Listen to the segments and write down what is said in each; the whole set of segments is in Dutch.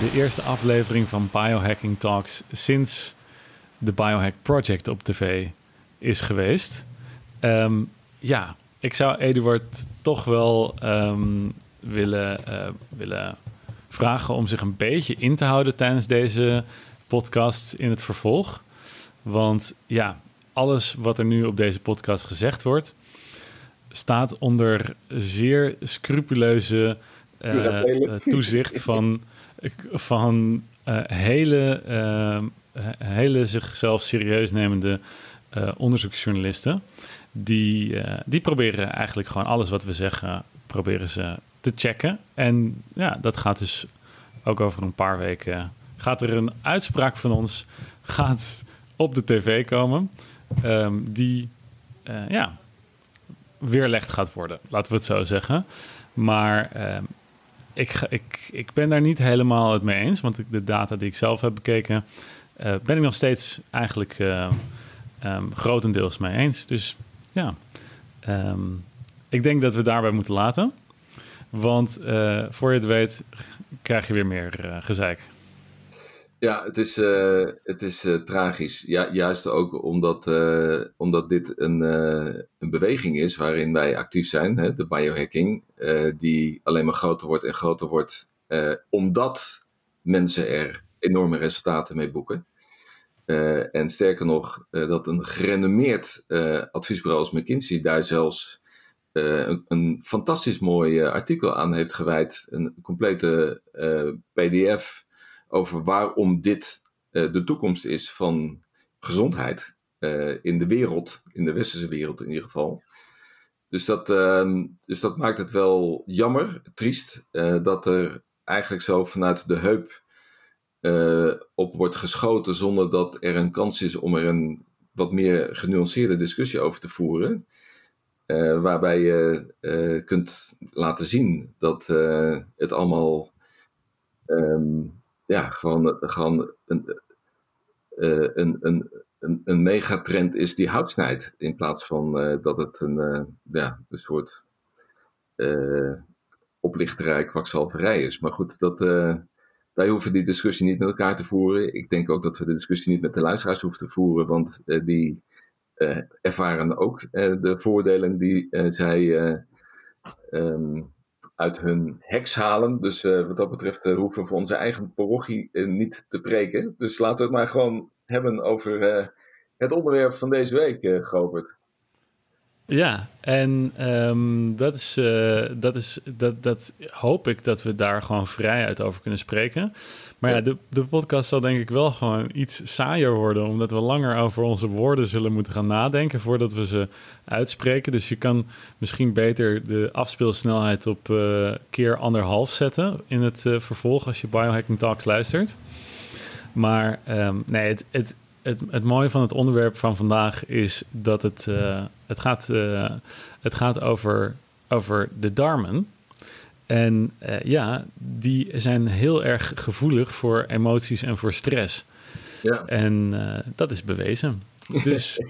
De eerste aflevering van Biohacking Talks sinds de Biohack Project op tv is geweest. Ehm, ja, ik zou Eduard toch wel ehm, willen, eh, willen vragen om zich een beetje in te houden tijdens deze podcast in het vervolg. Want ja, alles wat er nu op deze podcast gezegd wordt, staat onder zeer scrupuleuze uh, toezicht van, van uh, hele, uh, hele zichzelf serieus nemende onderzoeksjournalisten. Die, die proberen eigenlijk gewoon alles wat we zeggen, proberen ze te checken. En ja, dat gaat dus ook over een paar weken. Gaat er een uitspraak van ons gaat op de tv komen. Um, die ja, weerlegd gaat worden, laten we het zo zeggen. Maar um, ik, ik, ik ben daar niet helemaal het mee eens. Want de data die ik zelf heb bekeken, uh, ben ik nog steeds eigenlijk uh, um, grotendeels mee eens. Dus ja, ik denk dat we daarbij moeten laten. Want voor je het weet, krijg je weer meer gezeik. Ja, het is, uh, het is uh, tragisch. Ja, juist ook omdat, uh, omdat dit een, een beweging is waarin wij actief zijn, hè, de biohacking, die alleen maar groter wordt en groter wordt, omdat mensen er enorme resultaten mee boeken. en sterker nog, dat een gerenommeerd adviesbureau als McKinsey daar zelfs een, een, fantastisch mooi artikel aan heeft gewijd, een complete PDF over waarom dit uh, de toekomst is van gezondheid uh, in de wereld, in de westerse wereld in ieder geval. Dus dat, uh, dus dat maakt het wel jammer, triest, uh, dat er eigenlijk zo vanuit de heup op wordt geschoten zonder dat er een kans is om er een wat meer genuanceerde discussie over te voeren. waarbij je kunt laten zien dat het allemaal um, ja, gewoon, gewoon een, uh, een, een, een, een megatrend is die hout snijdt. In plaats van uh, dat het een, uh, ja, een soort oplichterij, kwakzalverij is. Maar goed, dat, wij hoeven die discussie niet met elkaar te voeren. Ik denk ook dat we de discussie niet met de luisteraars hoeven te voeren, want die ervaren ook de voordelen die zij um, uit hun heks halen. Dus uh, wat dat betreft uh, hoeven we voor onze eigen parochie uh, niet te preken. Dus laten we het maar gewoon hebben over het onderwerp van deze week, Gobert. Ja, en um, dat, is, uh, dat, is, dat, dat hoop ik dat we daar gewoon vrij uit over kunnen spreken. Maar ja, ja de, de podcast zal denk ik wel gewoon iets saaier worden, omdat we langer over onze woorden zullen moeten gaan nadenken voordat we ze uitspreken. Dus je kan misschien beter de afspeelsnelheid op uh, keer anderhalf zetten in het uh, vervolg als je Biohacking Talks luistert. Maar um, nee, het, het, het, het mooie van het onderwerp van vandaag is dat het, uh, het gaat, uh, het gaat over, over de darmen. En uh, ja, die zijn heel erg gevoelig voor emoties en voor stress. Ja. En dat is bewezen. Dus,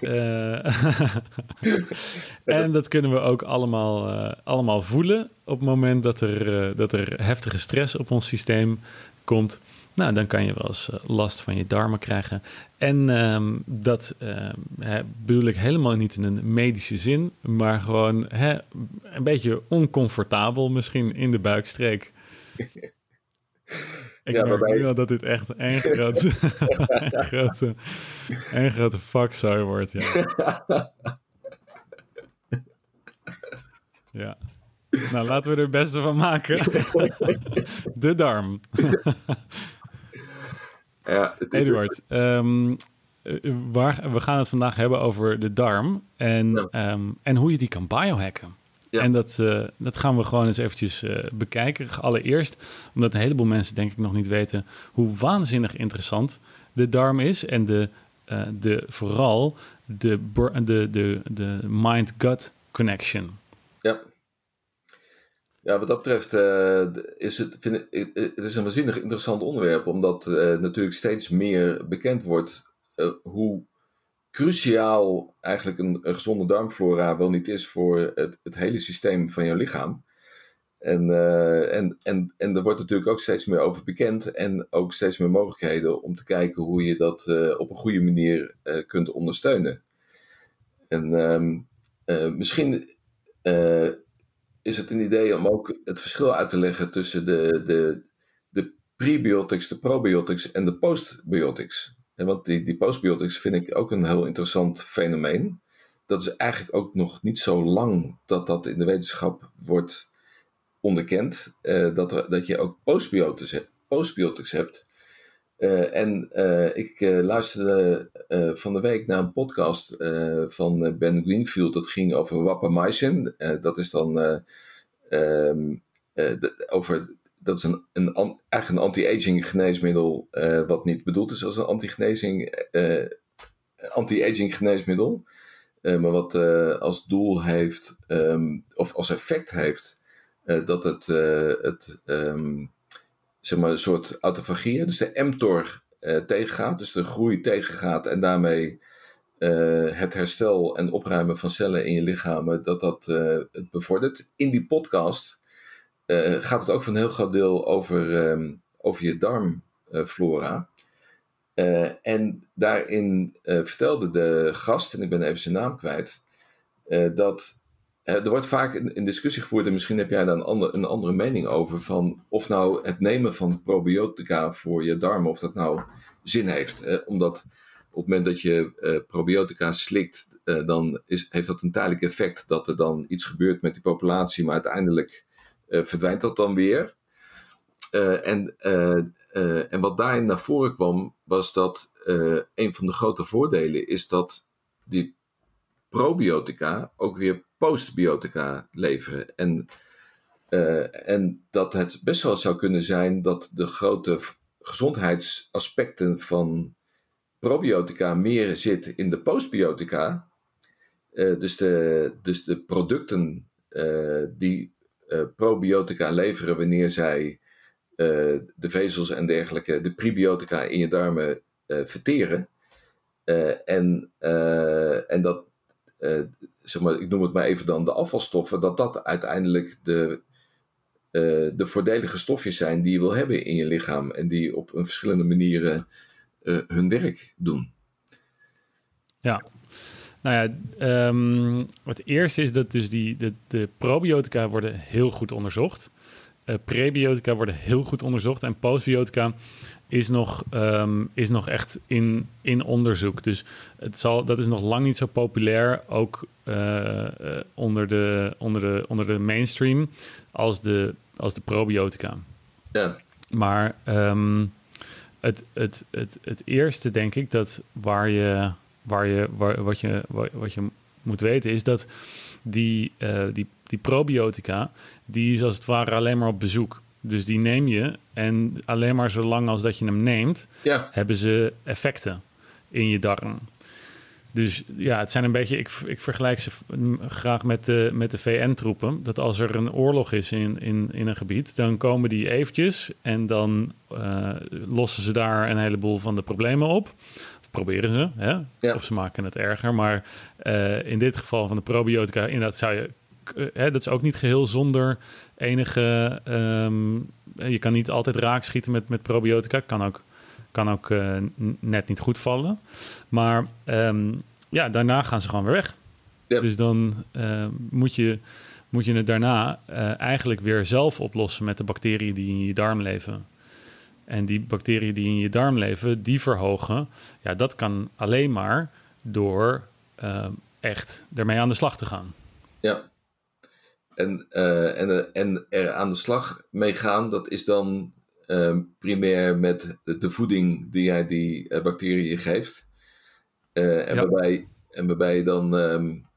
en dat kunnen we ook allemaal, allemaal voelen op het moment dat er, dat er heftige stress op ons systeem komt. Nou, dan kan je wel eens last van je darmen krijgen. En um, dat uh, bedoel ik helemaal niet in een medische zin, maar gewoon hè, een beetje oncomfortabel misschien in de buikstreek. Ik ja, merk nu al dat dit echt een grote, een grote, een grote fuckzooi wordt. Ja. ja. Nou, laten we er het beste van maken. de darm. Ja, Eduard, um, waar, we gaan het vandaag hebben over de darm en, ja. um, en hoe je die kan biohacken. Ja. En dat, uh, dat gaan we gewoon eens eventjes uh, bekijken. Allereerst, omdat een heleboel mensen denk ik nog niet weten hoe waanzinnig interessant de darm is. En de, uh, de, vooral de, de, de, de mind-gut connection. Ja. Wat dat betreft uh, is het, vind ik, het is een waanzinnig interessant onderwerp, omdat uh, natuurlijk steeds meer bekend wordt uh, hoe cruciaal eigenlijk een, een, gezonde darmflora wel niet is voor het, het hele systeem van jouw lichaam. En, en, en, en er wordt natuurlijk ook steeds meer over bekend en ook steeds meer mogelijkheden om te kijken hoe je dat op een goede manier kunt ondersteunen. En ehm, misschien is het een idee om ook het verschil uit te leggen tussen de, de, de prebiotics, de probiotics en de postbiotics. En want die, die postbiotics vind ik ook een heel interessant fenomeen. Dat is eigenlijk ook nog niet zo lang dat dat in de wetenschap wordt onderkend. Uh, dat, er, dat je ook postbiotics. Postbiotics hebt. Uh, en uh, ik luisterde van de week naar een podcast van Ben Greenfield. Dat ging over wapamycin. dat is dan de, over dat is een, een, eigenlijk een anti-aging geneesmiddel, wat niet bedoeld is als een anti-aging anti geneesmiddel, maar wat als doel heeft, um, of als effect heeft, dat het, het um, zeg maar een soort autofagie, dus de mTOR tegengaat, dus de groei tegengaat en daarmee het herstel en opruimen van cellen in je lichaam, dat dat het bevordert. In die podcast gaat het ook voor een heel groot deel over, um, over je darmflora. En daarin vertelde de gast, en ik ben even zijn naam kwijt, dat er wordt vaak een, discussie gevoerd, en misschien heb jij daar een, een andere mening over, van of nou het nemen van probiotica voor je darmen, of dat nou zin heeft. omdat op het moment dat je probiotica slikt, dan is, heeft dat een tijdelijk effect dat er dan iets gebeurt met die populatie, maar uiteindelijk uh, verdwijnt dat dan weer. Uh, en, en wat daarin naar voren kwam, was dat een van de grote voordelen is dat die probiotica ook weer postbiotica leveren. En, en dat het best wel zou kunnen zijn dat de grote gezondheidsaspecten van probiotica meer zitten in de postbiotica. dus, de, dus de producten die uh, probiotica leveren wanneer zij de vezels en dergelijke, de prebiotica in je darmen verteren. en, en dat, zeg maar, ik noem het maar even dan de afvalstoffen, dat dat uiteindelijk de, de voordelige stofjes zijn die je wil hebben in je lichaam en die op een verschillende manieren hun werk doen. Ja, nou ja, um, het eerste is dat dus die, de, de probiotica worden heel goed onderzocht. Uh, prebiotica worden heel goed onderzocht. En postbiotica is nog, um, is nog echt in, in onderzoek. Dus het zal, dat is nog lang niet zo populair, ook uh, uh, onder, de, onder, de, onder de mainstream, als de, als de probiotica. Ja. Maar um, het, het, het, het eerste, denk ik, dat waar je waar je, waar, wat, je, wat je moet weten is dat die, uh, die, die probiotica, die is als het ware alleen maar op bezoek. Dus die neem je en alleen maar zolang als dat je hem neemt, ja. hebben ze effecten in je darm. Dus ja, het zijn een beetje, ik, ik vergelijk ze graag met de, met de VN-troepen. Dat als er een oorlog is in, in, in een gebied, dan komen die eventjes en dan uh, lossen ze daar een heleboel van de problemen op proberen ze. Hè? Of ze maken het erger. Maar uh, in dit geval van de probiotica, inderdaad zou je... Uh, hè, dat is ook niet geheel zonder enige... Um, je kan niet altijd raak schieten met, met probiotica. Kan ook, kan ook uh, net niet goed vallen. Maar um, ja, daarna gaan ze gewoon weer weg. Dus dan moet, je, moet je het daarna eigenlijk weer zelf oplossen met de bacteriën die in je darm leven. En die bacteriën die in je darm leven, die verhogen. Ja, dat kan alleen maar door echt ermee aan de slag te gaan. Ja. En, uh, en, eh, en er aan de slag mee gaan, dat is dan uh, primair met de voeding die jij die bacteriën geeft. en, ja. waarbij, en waarbij je dan. Um,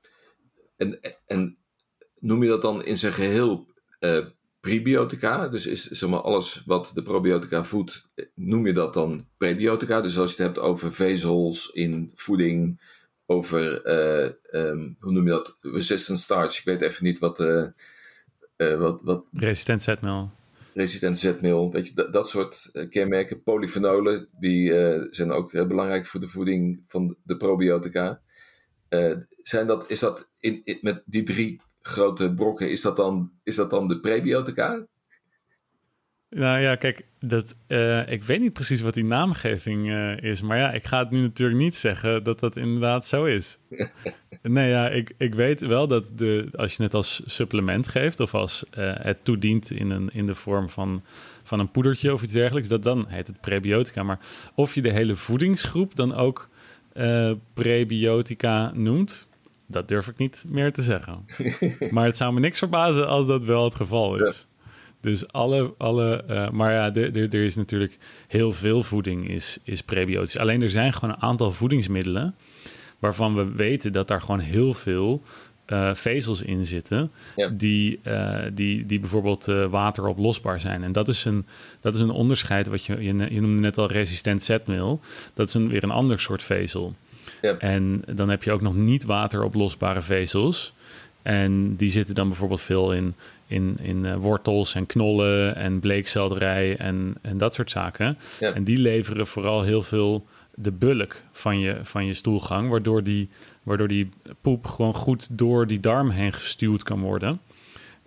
en, en noem je dat dan in zijn geheel prebiotica. Dus is zeg maar, alles wat de probiotica voedt, noem je dat dan prebiotica. Dus als je het hebt over vezels in voeding, over, uh, um, hoe noem je dat, resistant starch. Ik weet even niet wat... Uh, uh, wat, wat resistent zetmeel. Resistent zetmeel, weet je, dat, dat soort kenmerken. Polyfenolen, die zijn ook heel belangrijk voor de voeding van de probiotica. zijn dat, is dat in, in, met die drie grote brokken, is dat dan, is dat dan de prebiotica? Nou ja, kijk, dat, uh, ik weet niet precies wat die naamgeving uh, is. Maar ja, ik ga het nu natuurlijk niet zeggen dat dat inderdaad zo is. nee, ja, ik, ik weet wel dat de, als je het als supplement geeft... of als uh, het toedient in, een, in de vorm van, van een poedertje of iets dergelijks... Dat, dan heet het prebiotica. Maar of je de hele voedingsgroep dan ook prebiotica noemt... Dat durf ik niet meer te zeggen. maar het zou me niks verbazen als dat wel het geval is. Dus alle, alle uh, maar ja, er is natuurlijk heel veel voeding is, is prebiotisch. Alleen er zijn gewoon een aantal voedingsmiddelen waarvan we weten dat daar gewoon heel veel uh, vezels in zitten, die, uh, die, die bijvoorbeeld wateroplosbaar zijn. En dat is een, dat is een onderscheid, wat je, je, je noemde net al resistent zetmeel. Dat is een, weer een ander soort vezel. Ja. En dan heb je ook nog niet wateroplosbare vezels. En die zitten dan bijvoorbeeld veel in, in, in uh, wortels en knollen en bleekselderij en, en dat soort zaken. En die leveren vooral heel veel de bulk van je, van je stoelgang, waardoor die, waardoor die poep gewoon goed door die darm heen gestuurd kan worden.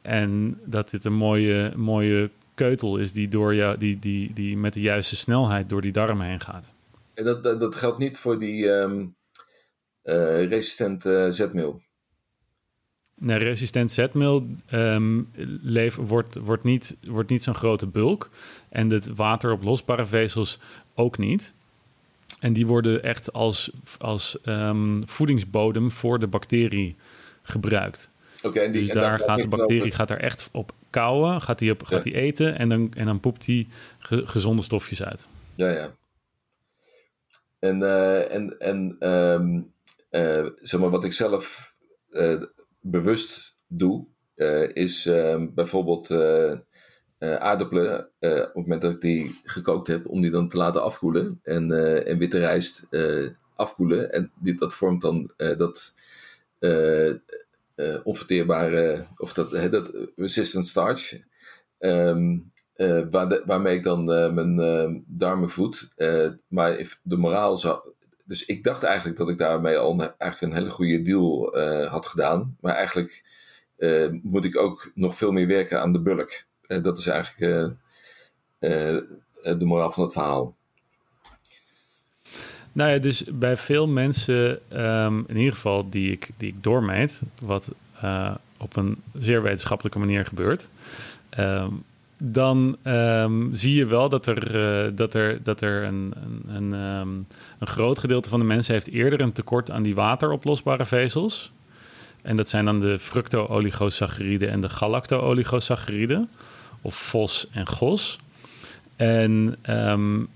En dat dit een mooie, mooie keutel is die, door jou, die, die, die met de juiste snelheid door die darm heen gaat. En dat, dat, dat geldt niet voor die um, uh, resistente zetmeel? Nee, resistent zetmeel um, wordt, wordt niet, wordt niet zo'n grote bulk. En het wateroplosbare vezels ook niet. En die worden echt als, als um, voedingsbodem voor de bacterie gebruikt. Oké. en die, dus daar gaat de bacterie gaat er echt op kouwen, gaat die, op, gaat die eten en dan, en dan poept die gezonde stofjes uit. Ja, ja. En, uh, en, en um, uh, zeg maar wat ik zelf uh, bewust doe, uh, is uh, bijvoorbeeld uh, aardappelen, op het moment dat ik die gekookt heb, om die dan te laten afkoelen. En, en witte rijst afkoelen. En dit, dat vormt dan dat onverteerbare, of dat, dat resistant starch. Um, waar waarmee ik dan mijn darmen voed. maar de moraal zou, dus ik dacht eigenlijk dat ik daarmee al een, eigenlijk een hele goede deal uh, had gedaan. Maar eigenlijk uh, moet ik ook nog veel meer werken aan de bulk. Uh, dat is eigenlijk de moraal van het verhaal. Nou ja, dus bij veel mensen, um, in ieder geval die ik, die ik doormeet, wat op een zeer wetenschappelijke manier gebeurt. Um, dan um, zie je wel dat er, uh, dat er, dat er een, een, um, een, groot gedeelte van de mensen heeft eerder een tekort aan die wateroplosbare vezels. En dat zijn dan de fructo-oligosacchariden en de galacto-oligosacchariden, of FOS en GOS. En, um,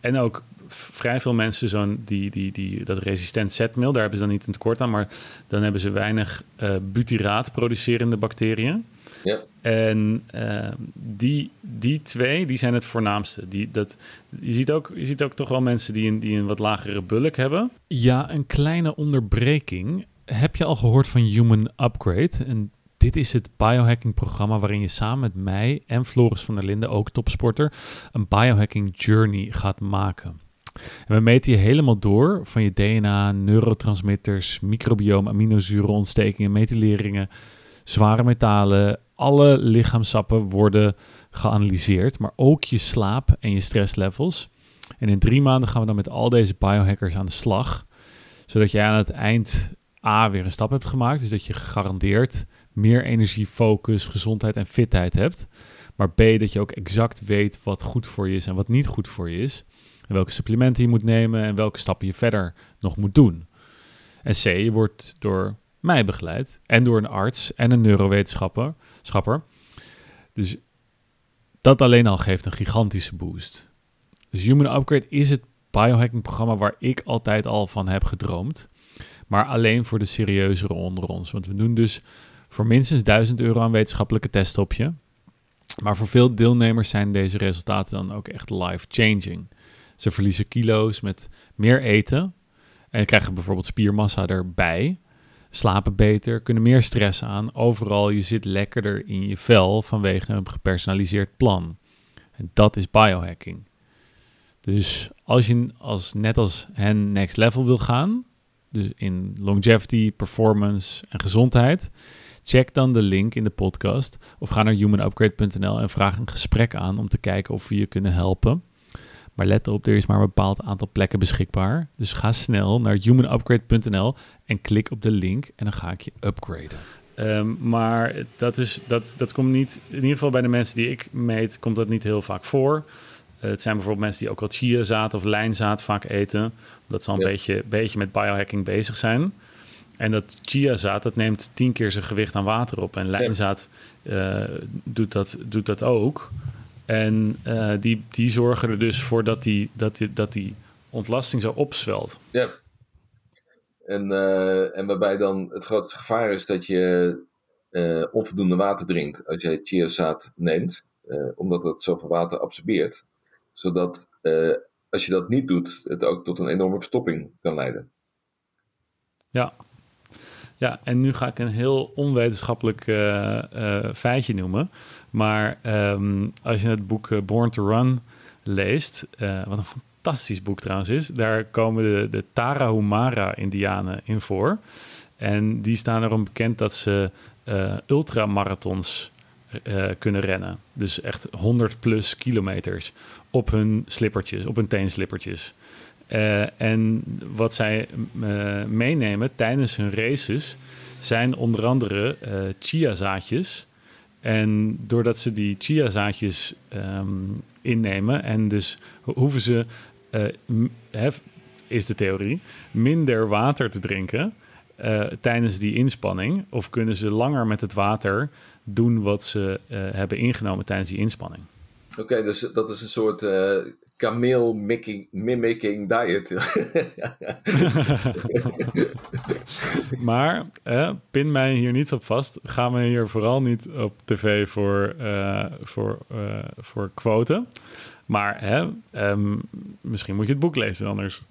en ook vrij veel mensen zo'n die, die, die, dat resistent zetmeel, daar hebben ze dan niet een tekort aan, maar dan hebben ze weinig uh, butyraat producerende bacteriën. Ja. En uh, die, die twee, die zijn het voornaamste. Die, dat, je, ziet ook, je ziet ook toch wel mensen die een, die een wat lagere bulk hebben. Ja, een kleine onderbreking. Heb je al gehoord van Human Upgrade? En dit is het biohacking-programma waarin je samen met mij en Floris van der Linden, ook topsporter, een biohacking journey gaat maken. En we meten je helemaal door van je DNA, neurotransmitters, microbiome, aminozuren, ontstekingen, methyleringen, zware metalen, alle lichaamsappen worden geanalyseerd, maar ook je slaap en je stresslevels. En in drie maanden gaan we dan met al deze biohackers aan de slag, zodat jij aan het eind A weer een stap hebt gemaakt, dus dat je gegarandeerd meer energie, focus, gezondheid en fitheid hebt. Maar B, dat je ook exact weet wat goed voor je is en wat niet goed voor je is. En welke supplementen je moet nemen en welke stappen je verder nog moet doen. En C, je wordt door mij begeleid. En door een arts en een neurowetenschapper. Schapper. Dus dat alleen al geeft een gigantische boost. Dus Human Upgrade is het biohacking programma waar ik altijd al van heb gedroomd. Maar alleen voor de serieuzere onder ons. Want we doen dus voor minstens 1000 euro aan wetenschappelijke testen op je. Maar voor veel deelnemers zijn deze resultaten dan ook echt life-changing. Ze verliezen kilo's met meer eten en krijgen bijvoorbeeld spiermassa erbij slapen beter, kunnen meer stress aan. Overal, je zit lekkerder in je vel vanwege een gepersonaliseerd plan. En dat is biohacking. Dus als je als, net als hen next level wil gaan, dus in longevity, performance en gezondheid, check dan de link in de podcast of ga naar humanupgrade.nl en vraag een gesprek aan om te kijken of we je kunnen helpen. Maar let erop, er is maar een bepaald aantal plekken beschikbaar. Dus ga snel naar humanupgrade.nl en klik op de link en dan ga ik je upgraden. Ehm, maar dat, is, dat, dat komt niet, in ieder geval bij de mensen die ik meet, komt dat niet heel vaak voor. Uh, het zijn bijvoorbeeld mensen die ook al chiazaad of lijnzaad vaak eten. Omdat ze al een beetje, beetje met biohacking bezig zijn. En dat chiazaad, dat neemt tien keer zijn gewicht aan water op. En lijnzaad uh, doet, dat, doet dat ook. En uh, die, die zorgen er dus voor dat die, dat die, dat die ontlasting zo opzwelt. Ja. En, uh, en waarbij dan het grootste gevaar is dat je uh, onvoldoende water drinkt als je chiazaad neemt, omdat het zoveel water absorbeert. Zodat als je dat niet doet, het ook tot een enorme verstopping kan leiden. Ja, ja, en nu ga ik een heel onwetenschappelijk uh, uh, feitje noemen. Maar um, als je het boek uh, Born to Run leest, wat een fantastisch boek trouwens is, daar komen de, de Tarahumara-Indianen in voor. En die staan erom bekend dat ze ultramarathons kunnen rennen. Dus echt 100 plus kilometers op hun slippertjes, op hun teenslippertjes. Uh, en wat zij uh, meenemen tijdens hun races zijn onder andere uh, chiazaadjes. En doordat ze die chiazaadjes um, innemen en dus hoeven ze, is de theorie, minder water te drinken tijdens die inspanning. Of kunnen ze langer met het water doen wat ze hebben ingenomen tijdens die inspanning. Oké, dus dat is een soort kameel mimicking diet. maar eh, pin mij hier niet op vast. Ga me hier vooral niet op tv voor, uh, voor, uh, voor quoten. Maar hè, um, misschien moet je het boek lezen anders.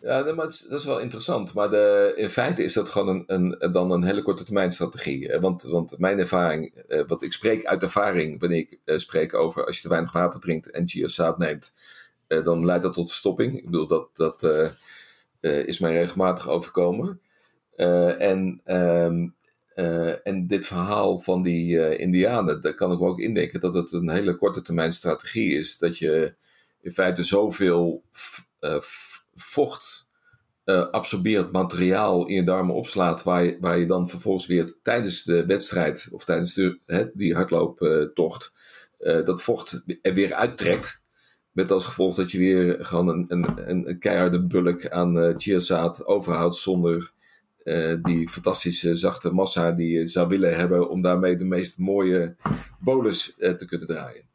Ja, maar dat is, dat is wel interessant. Maar de, in feite is dat gewoon een, een, dan een hele korte termijn strategie. Want, want mijn ervaring, wat ik spreek uit ervaring wanneer ik spreek over als je te weinig water drinkt en chiazaad neemt, dan leidt dat tot verstopping. Ik bedoel, dat, dat is mij regelmatig overkomen. en, um, en dit verhaal van die Indianen, daar kan ik me ook indenken dat het een hele korte termijn strategie is. Dat je in feite zoveel vocht uh, absorbeert materiaal in je darmen opslaat, waar je, waar je dan vervolgens weer tijdens de wedstrijd of tijdens de, hè, die hardlooptocht uh, dat vocht er weer uittrekt. Met als gevolg dat je weer gewoon een, een, een keiharde bulk aan uh, overhoudt zonder die fantastische zachte massa die je zou willen hebben om daarmee de meest mooie bolus te kunnen draaien.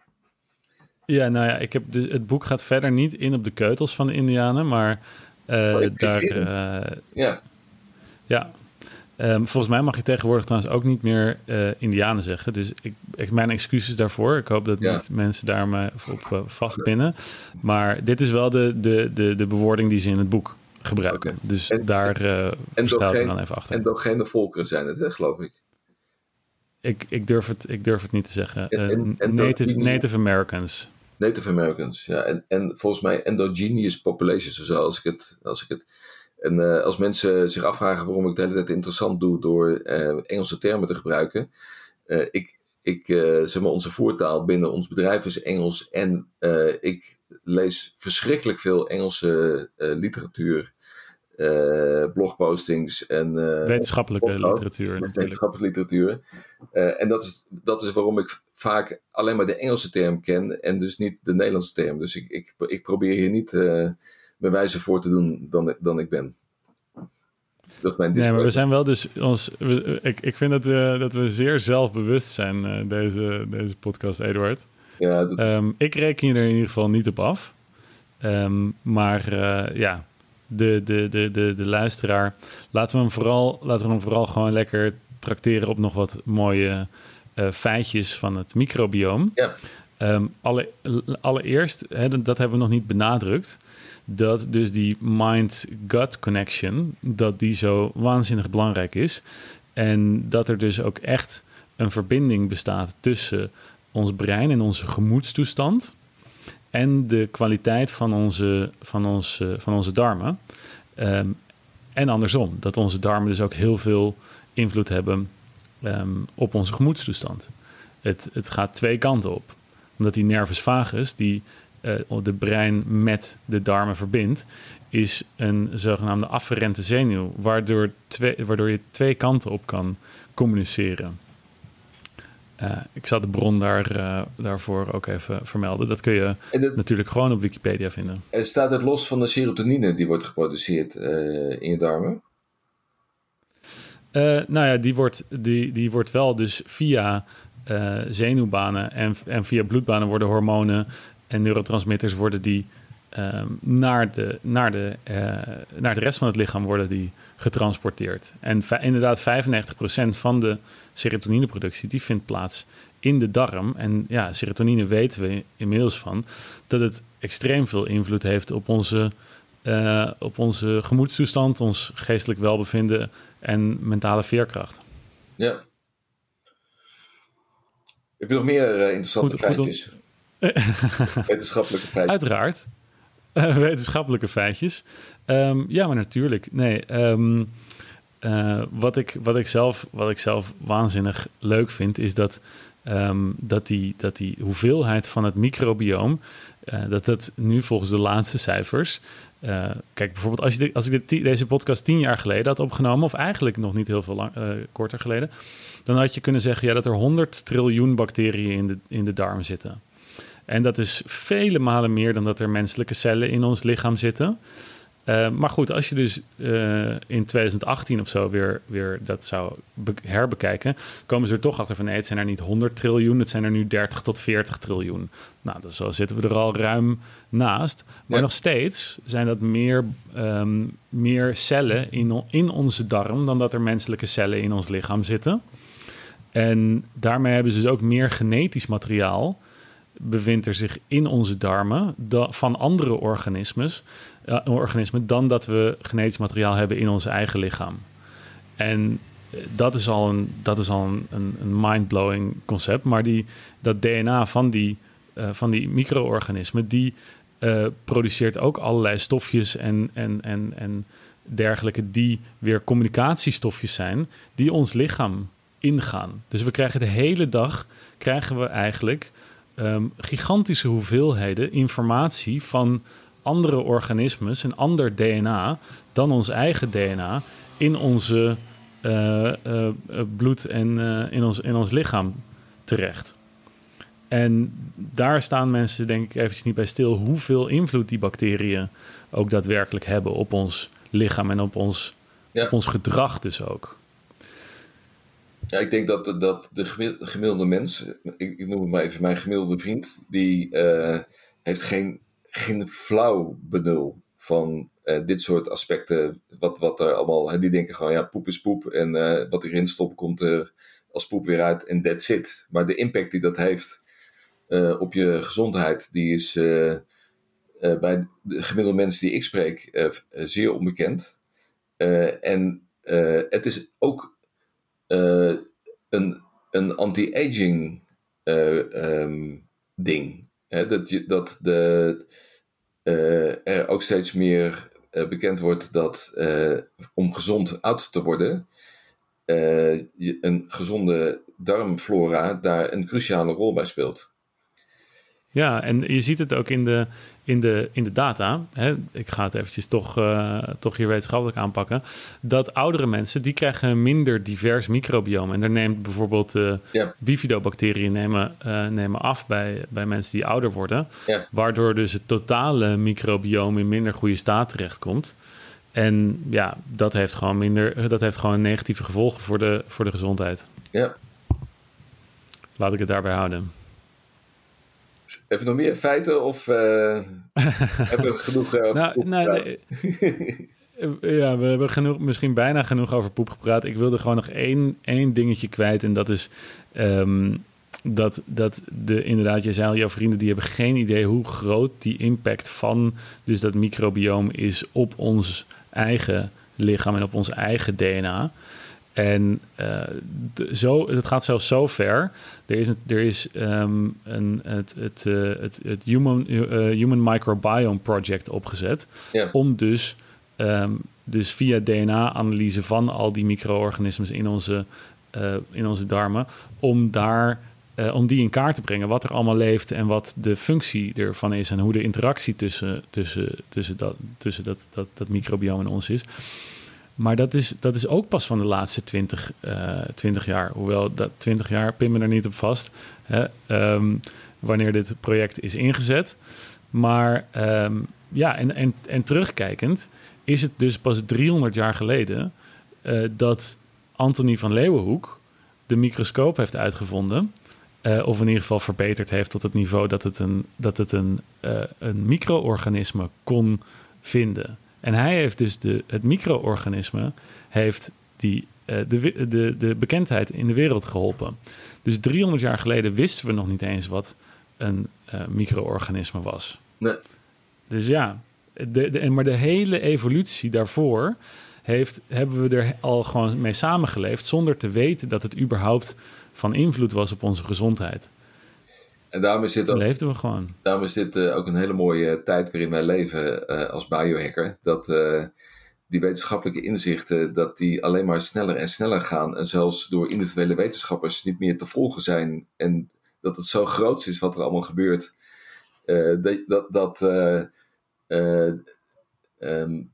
Ja, nou ja, ik heb de, het boek gaat verder niet in op de keutels van de Indianen, maar uh, oh, daar. Uh, ja. Ja. Um, volgens mij mag je tegenwoordig trouwens ook niet meer uh, Indianen zeggen. Dus ik, ik, mijn excuses daarvoor. Ik hoop dat ja. niet mensen daar me op vastpinnen. Maar dit is wel de, de, de, de bewoording die ze in het boek gebruiken. Okay. Dus en, daar uh, en ik dan even achter. Endogene volkeren zijn het, hè, geloof ik. Ik, ik, durf het, ik durf het niet te zeggen. En, en, native, native Americans. Native Americans, ja. En, en volgens mij endogenous populations of zo, als ik het... Als ik het en uh, als mensen zich afvragen waarom ik de hele tijd interessant doe door uh, Engelse termen te gebruiken. Uh, ik, ik zeg maar, onze voertaal binnen ons bedrijf is Engels. En ik lees verschrikkelijk veel Engelse literatuur. Blogpostings en wetenschappelijke literatuur. Wetenschappelijke literatuur. en dat is, dat is waarom ik vaak alleen maar de Engelse term ken en dus niet de Nederlandse term. Dus ik, ik, ik probeer hier niet uh, mijn wijze voor te doen dan, dan ik ben. Dat is mijn nee, maar we zijn wel dus ons. We, ik, ik vind dat we, dat we zeer zelfbewust zijn, deze, deze podcast, Eduard. Ja, dat... um, ik reken je er in ieder geval niet op af. Um, maar ja, de, de, de, de, de luisteraar, laten we, hem vooral, laten we hem vooral gewoon lekker trakteren op nog wat mooie uh, feitjes van het microbioom. Ja. Um, alle, allereerst, hè, dat hebben we nog niet benadrukt, dat dus die mind-gut connection, dat die zo waanzinnig belangrijk is. En dat er dus ook echt een verbinding bestaat tussen ons brein en onze gemoedstoestand en de kwaliteit van onze, van onze, van onze darmen. Um, en andersom, dat onze darmen dus ook heel veel invloed hebben ehm, op onze gemoedstoestand. Het, het gaat twee kanten op. Omdat die nervus vagus, die uh, de brein met de darmen verbindt, is een zogenaamde afferente zenuw, waardoor, twee, waardoor je twee kanten op kan communiceren. Uh, ik zal de bron daar, uh, daarvoor ook even vermelden. Dat kun je natuurlijk gewoon op Wikipedia vinden. En staat het los van de serotonine die wordt geproduceerd uh, in je darmen? nou ja, die wordt, die, die wordt wel dus via zenuwbanen en, en via bloedbanen worden hormonen en neurotransmitters worden die um, naar, de, naar, de, naar de rest van het lichaam worden die getransporteerd. En inderdaad, 95% van de serotonineproductie die vindt plaats in de darm. En ja, serotonine weten we inmiddels van dat het extreem veel invloed heeft op onze, uh, op onze gemoedstoestand, ons geestelijk welbevinden en mentale veerkracht. Ja. Heb je nog meer uh, interessante goed, feitjes? Goed Wetenschappelijke feitjes. Uiteraard. Uh, wetenschappelijke feitjes. Um, ja, maar natuurlijk. Nee, um, uh, wat, ik, wat, ik zelf, wat ik zelf waanzinnig leuk vind, is dat, um, dat, die, dat die hoeveelheid van het microbioom, uh, dat dat nu volgens de laatste cijfers. Uh, kijk, bijvoorbeeld als, je als ik deze podcast tien jaar geleden had opgenomen, of eigenlijk nog niet heel veel lang, korter geleden, dan had je kunnen zeggen ja, dat er 100 triljoen bacteriën in de, in de darm zitten. En dat is vele malen meer dan dat er menselijke cellen in ons lichaam zitten. Uh, maar goed, als je dus uh, in 2018 of zo weer, weer dat zou herbekijken, komen ze er toch achter van nee, het zijn er niet 100 triljoen, het zijn er nu 30 tot 40 triljoen. Nou, dus zo zitten we er al ruim naast. Maar nog steeds zijn dat meer, um, meer cellen in, in onze darm dan dat er menselijke cellen in ons lichaam zitten. En daarmee hebben ze dus ook meer genetisch materiaal bevindt er zich in onze darmen van andere organismes, organismen dan dat we genetisch materiaal hebben in ons eigen lichaam. En eh, dat is al een, dat is al een, een, mind-blowing concept. Maar die, dat DNA van die, uh, van die micro-organismen, die uh, produceert ook allerlei stofjes en, en, en, en dergelijke, die weer communicatiestofjes zijn, die ons lichaam ingaan. Dus we krijgen de hele dag, krijgen we eigenlijk um, gigantische hoeveelheden informatie van andere organismes en ander DNA dan ons eigen DNA in onze uh, uh, bloed en in, ons, in ons lichaam terecht. En daar staan mensen denk ik eventjes niet bij stil hoeveel invloed die bacteriën ook daadwerkelijk hebben op ons lichaam en op ons, ja. op ons gedrag dus ook. Ja, ik denk dat, dat de gemiddelde mens, ik, ik noem het maar even mijn gemiddelde vriend, die uh, heeft geen, geen flauw benul van uh, dit soort aspecten. Wat, wat er allemaal, die denken gewoon, ja, poep is poep en uh, wat erin stopt komt er als poep weer uit en that's it. Maar de impact die dat heeft op je gezondheid, die is bij de gemiddelde mensen die ik spreek zeer onbekend. en het is ook een, een anti-aging um, ding. Hè? Dat, je, dat de, uh, er ook steeds meer bekend wordt dat om gezond oud te worden, een gezonde darmflora daar een cruciale rol bij speelt. Ja, en je ziet het ook in de, in de, in de data. Hè, ik ga het eventjes toch, uh, toch hier wetenschappelijk aanpakken. Dat oudere mensen, die krijgen een minder divers microbiome. En daar neemt bijvoorbeeld uh, ja. bifidobacteriën nemen, uh, nemen af bij, bij mensen die ouder worden. Ja. Waardoor dus het totale microbiome in minder goede staat terechtkomt. En ja, dat heeft gewoon minder, dat heeft gewoon negatieve gevolgen voor de, voor de gezondheid. Ja. Laat ik het daarbij houden. Heb je nog meer feiten of uh, hebben we genoeg uh, nou, nou, nee. Ja, we hebben genoeg, misschien bijna genoeg over poep gepraat. Ik wilde gewoon nog één, één dingetje kwijt. En dat is um, dat, dat de, inderdaad, je zei al, jouw vrienden die hebben geen idee hoe groot die impact van dus dat microbioom is op ons eigen lichaam en op ons eigen DNA. En uh, zo, het gaat zelfs zo ver. Er is, er is um, een, het, het, uh, het, het Human, uh, Human Microbiome Project opgezet. Ja. Om dus, um, dus via DNA-analyse van al die micro-organismen in onze in onze darmen, om daar om die in kaart te brengen, wat er allemaal leeft en wat de functie ervan is en hoe de interactie tussen, tussen, tussen, dat, tussen dat, dat, dat microbiome en ons is. Maar dat is, dat is ook pas van de laatste 20, uh, 20 jaar. Hoewel dat 20 jaar, pin me er niet op vast. Hè, um, wanneer dit project is ingezet. Maar um, ja, en, en, en terugkijkend is het dus pas 300 jaar geleden uh, dat Anthony van Leeuwenhoek de microscoop heeft uitgevonden. Uh, of in ieder geval verbeterd heeft tot het niveau dat het een, dat het een, uh, een micro-organisme kon vinden. En hij heeft dus de, het micro-organisme heeft die, uh, de, de, de bekendheid in de wereld geholpen. Dus 300 jaar geleden wisten we nog niet eens wat een uh, micro-organisme was. Nee. Dus ja, de, de, maar de hele evolutie daarvoor heeft, hebben we er al gewoon mee samengeleefd zonder te weten dat het überhaupt van invloed was op onze gezondheid. En daarom is dit ook, leefden we gewoon. Daarom is dit uh, ook een hele mooie tijd waarin wij leven uh, als biohacker. Dat uh, die wetenschappelijke inzichten, dat die alleen maar sneller en sneller gaan. En zelfs door individuele wetenschappers niet meer te volgen zijn. En dat het zo groot is wat er allemaal gebeurt. dat, dat, dat um,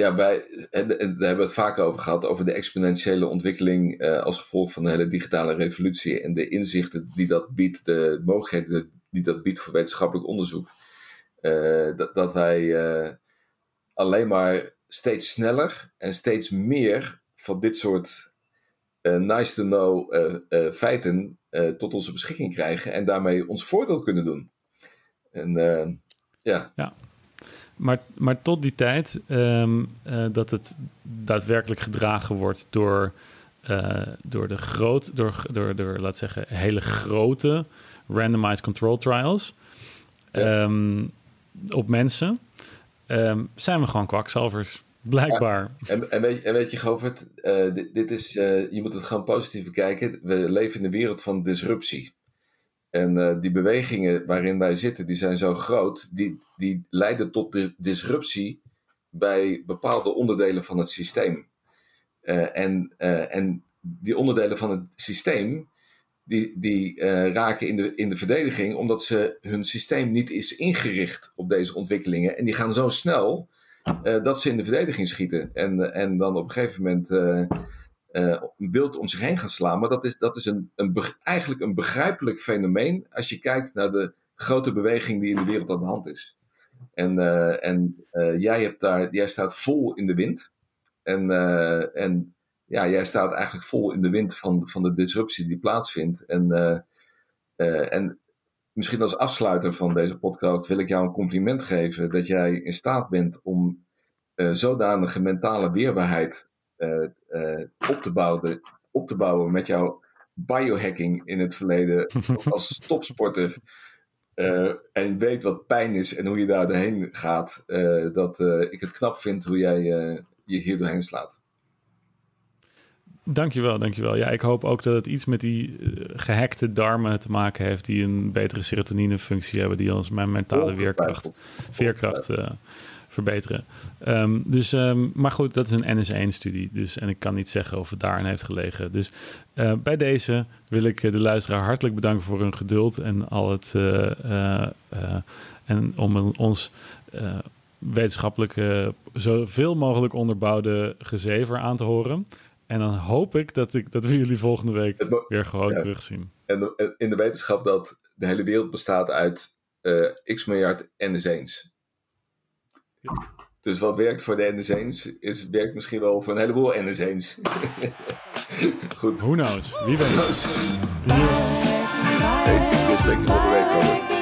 ja, wij, en, daar hebben we het vaak over gehad, over de exponentiële ontwikkeling uh, als gevolg van de hele digitale revolutie en de inzichten die dat biedt, de mogelijkheden die dat biedt voor wetenschappelijk onderzoek. Uh, dat, dat wij uh, alleen maar steeds sneller en steeds meer van dit soort nice to know feiten tot onze beschikking krijgen en daarmee ons voordeel kunnen doen. En ja. ja. Maar, maar tot die tijd um, uh, dat het daadwerkelijk gedragen wordt door, uh, door de groot, door, door, door, laat zeggen, hele grote randomized control trials ja. um, op mensen, um, zijn we gewoon kwakzalvers. Blijkbaar. Ja, en, en, weet, en weet je, Govert, uh, dit, dit, is, je moet het gewoon positief bekijken. We leven in een wereld van disruptie. En uh, die bewegingen waarin wij zitten, die zijn zo groot, die, die leiden tot de disruptie bij bepaalde onderdelen van het systeem. Uh, en, uh, en die onderdelen van het systeem, die, die raken in de, in de verdediging omdat ze, hun systeem niet is ingericht op deze ontwikkelingen. En die gaan zo snel dat ze in de verdediging schieten. En, en dan op een gegeven moment uh, een beeld om zich heen gaan slaan. Maar dat is, dat is een, een, eigenlijk een begrijpelijk fenomeen als je kijkt naar de grote beweging die in de wereld aan de hand is. En, uh, en uh, jij, hebt daar, jij staat vol in de wind. En, en ja, jij staat eigenlijk vol in de wind van, van de disruptie die plaatsvindt. En, en misschien als afsluiter van deze podcast wil ik jou een compliment geven dat jij in staat bent om zodanige mentale weerbaarheid op, te bouwen, op te bouwen met jouw biohacking in het verleden als topsporter. Uh, en weet wat pijn is en hoe je daar doorheen gaat. dat ik het knap vind hoe jij je hier doorheen slaat. Dankjewel, dankjewel. Ja, ik hoop ook dat het iets met die gehackte darmen te maken heeft... die een betere serotoninefunctie hebben... die ons mijn mentale weerkracht, veerkracht verbeteren. Um, dus, um, maar goed, dat is een NS1-studie. Dus, en ik kan niet zeggen of het daarin heeft gelegen. Dus uh, bij deze wil ik de luisteraar hartelijk bedanken voor hun geduld en al het. Uh, uh, en om ons wetenschappelijk zoveel mogelijk onderbouwde gezever aan te horen. En dan hoop ik dat, ik, dat we jullie volgende week weer gewoon ja. terugzien. En in de wetenschap dat de hele wereld bestaat uit x miljard NS1's. Dus wat werkt voor de NS1's, is, werkt misschien wel voor een heleboel NS1's. Goed. Who knows? Wie weet. Hey, ik je volgende week over.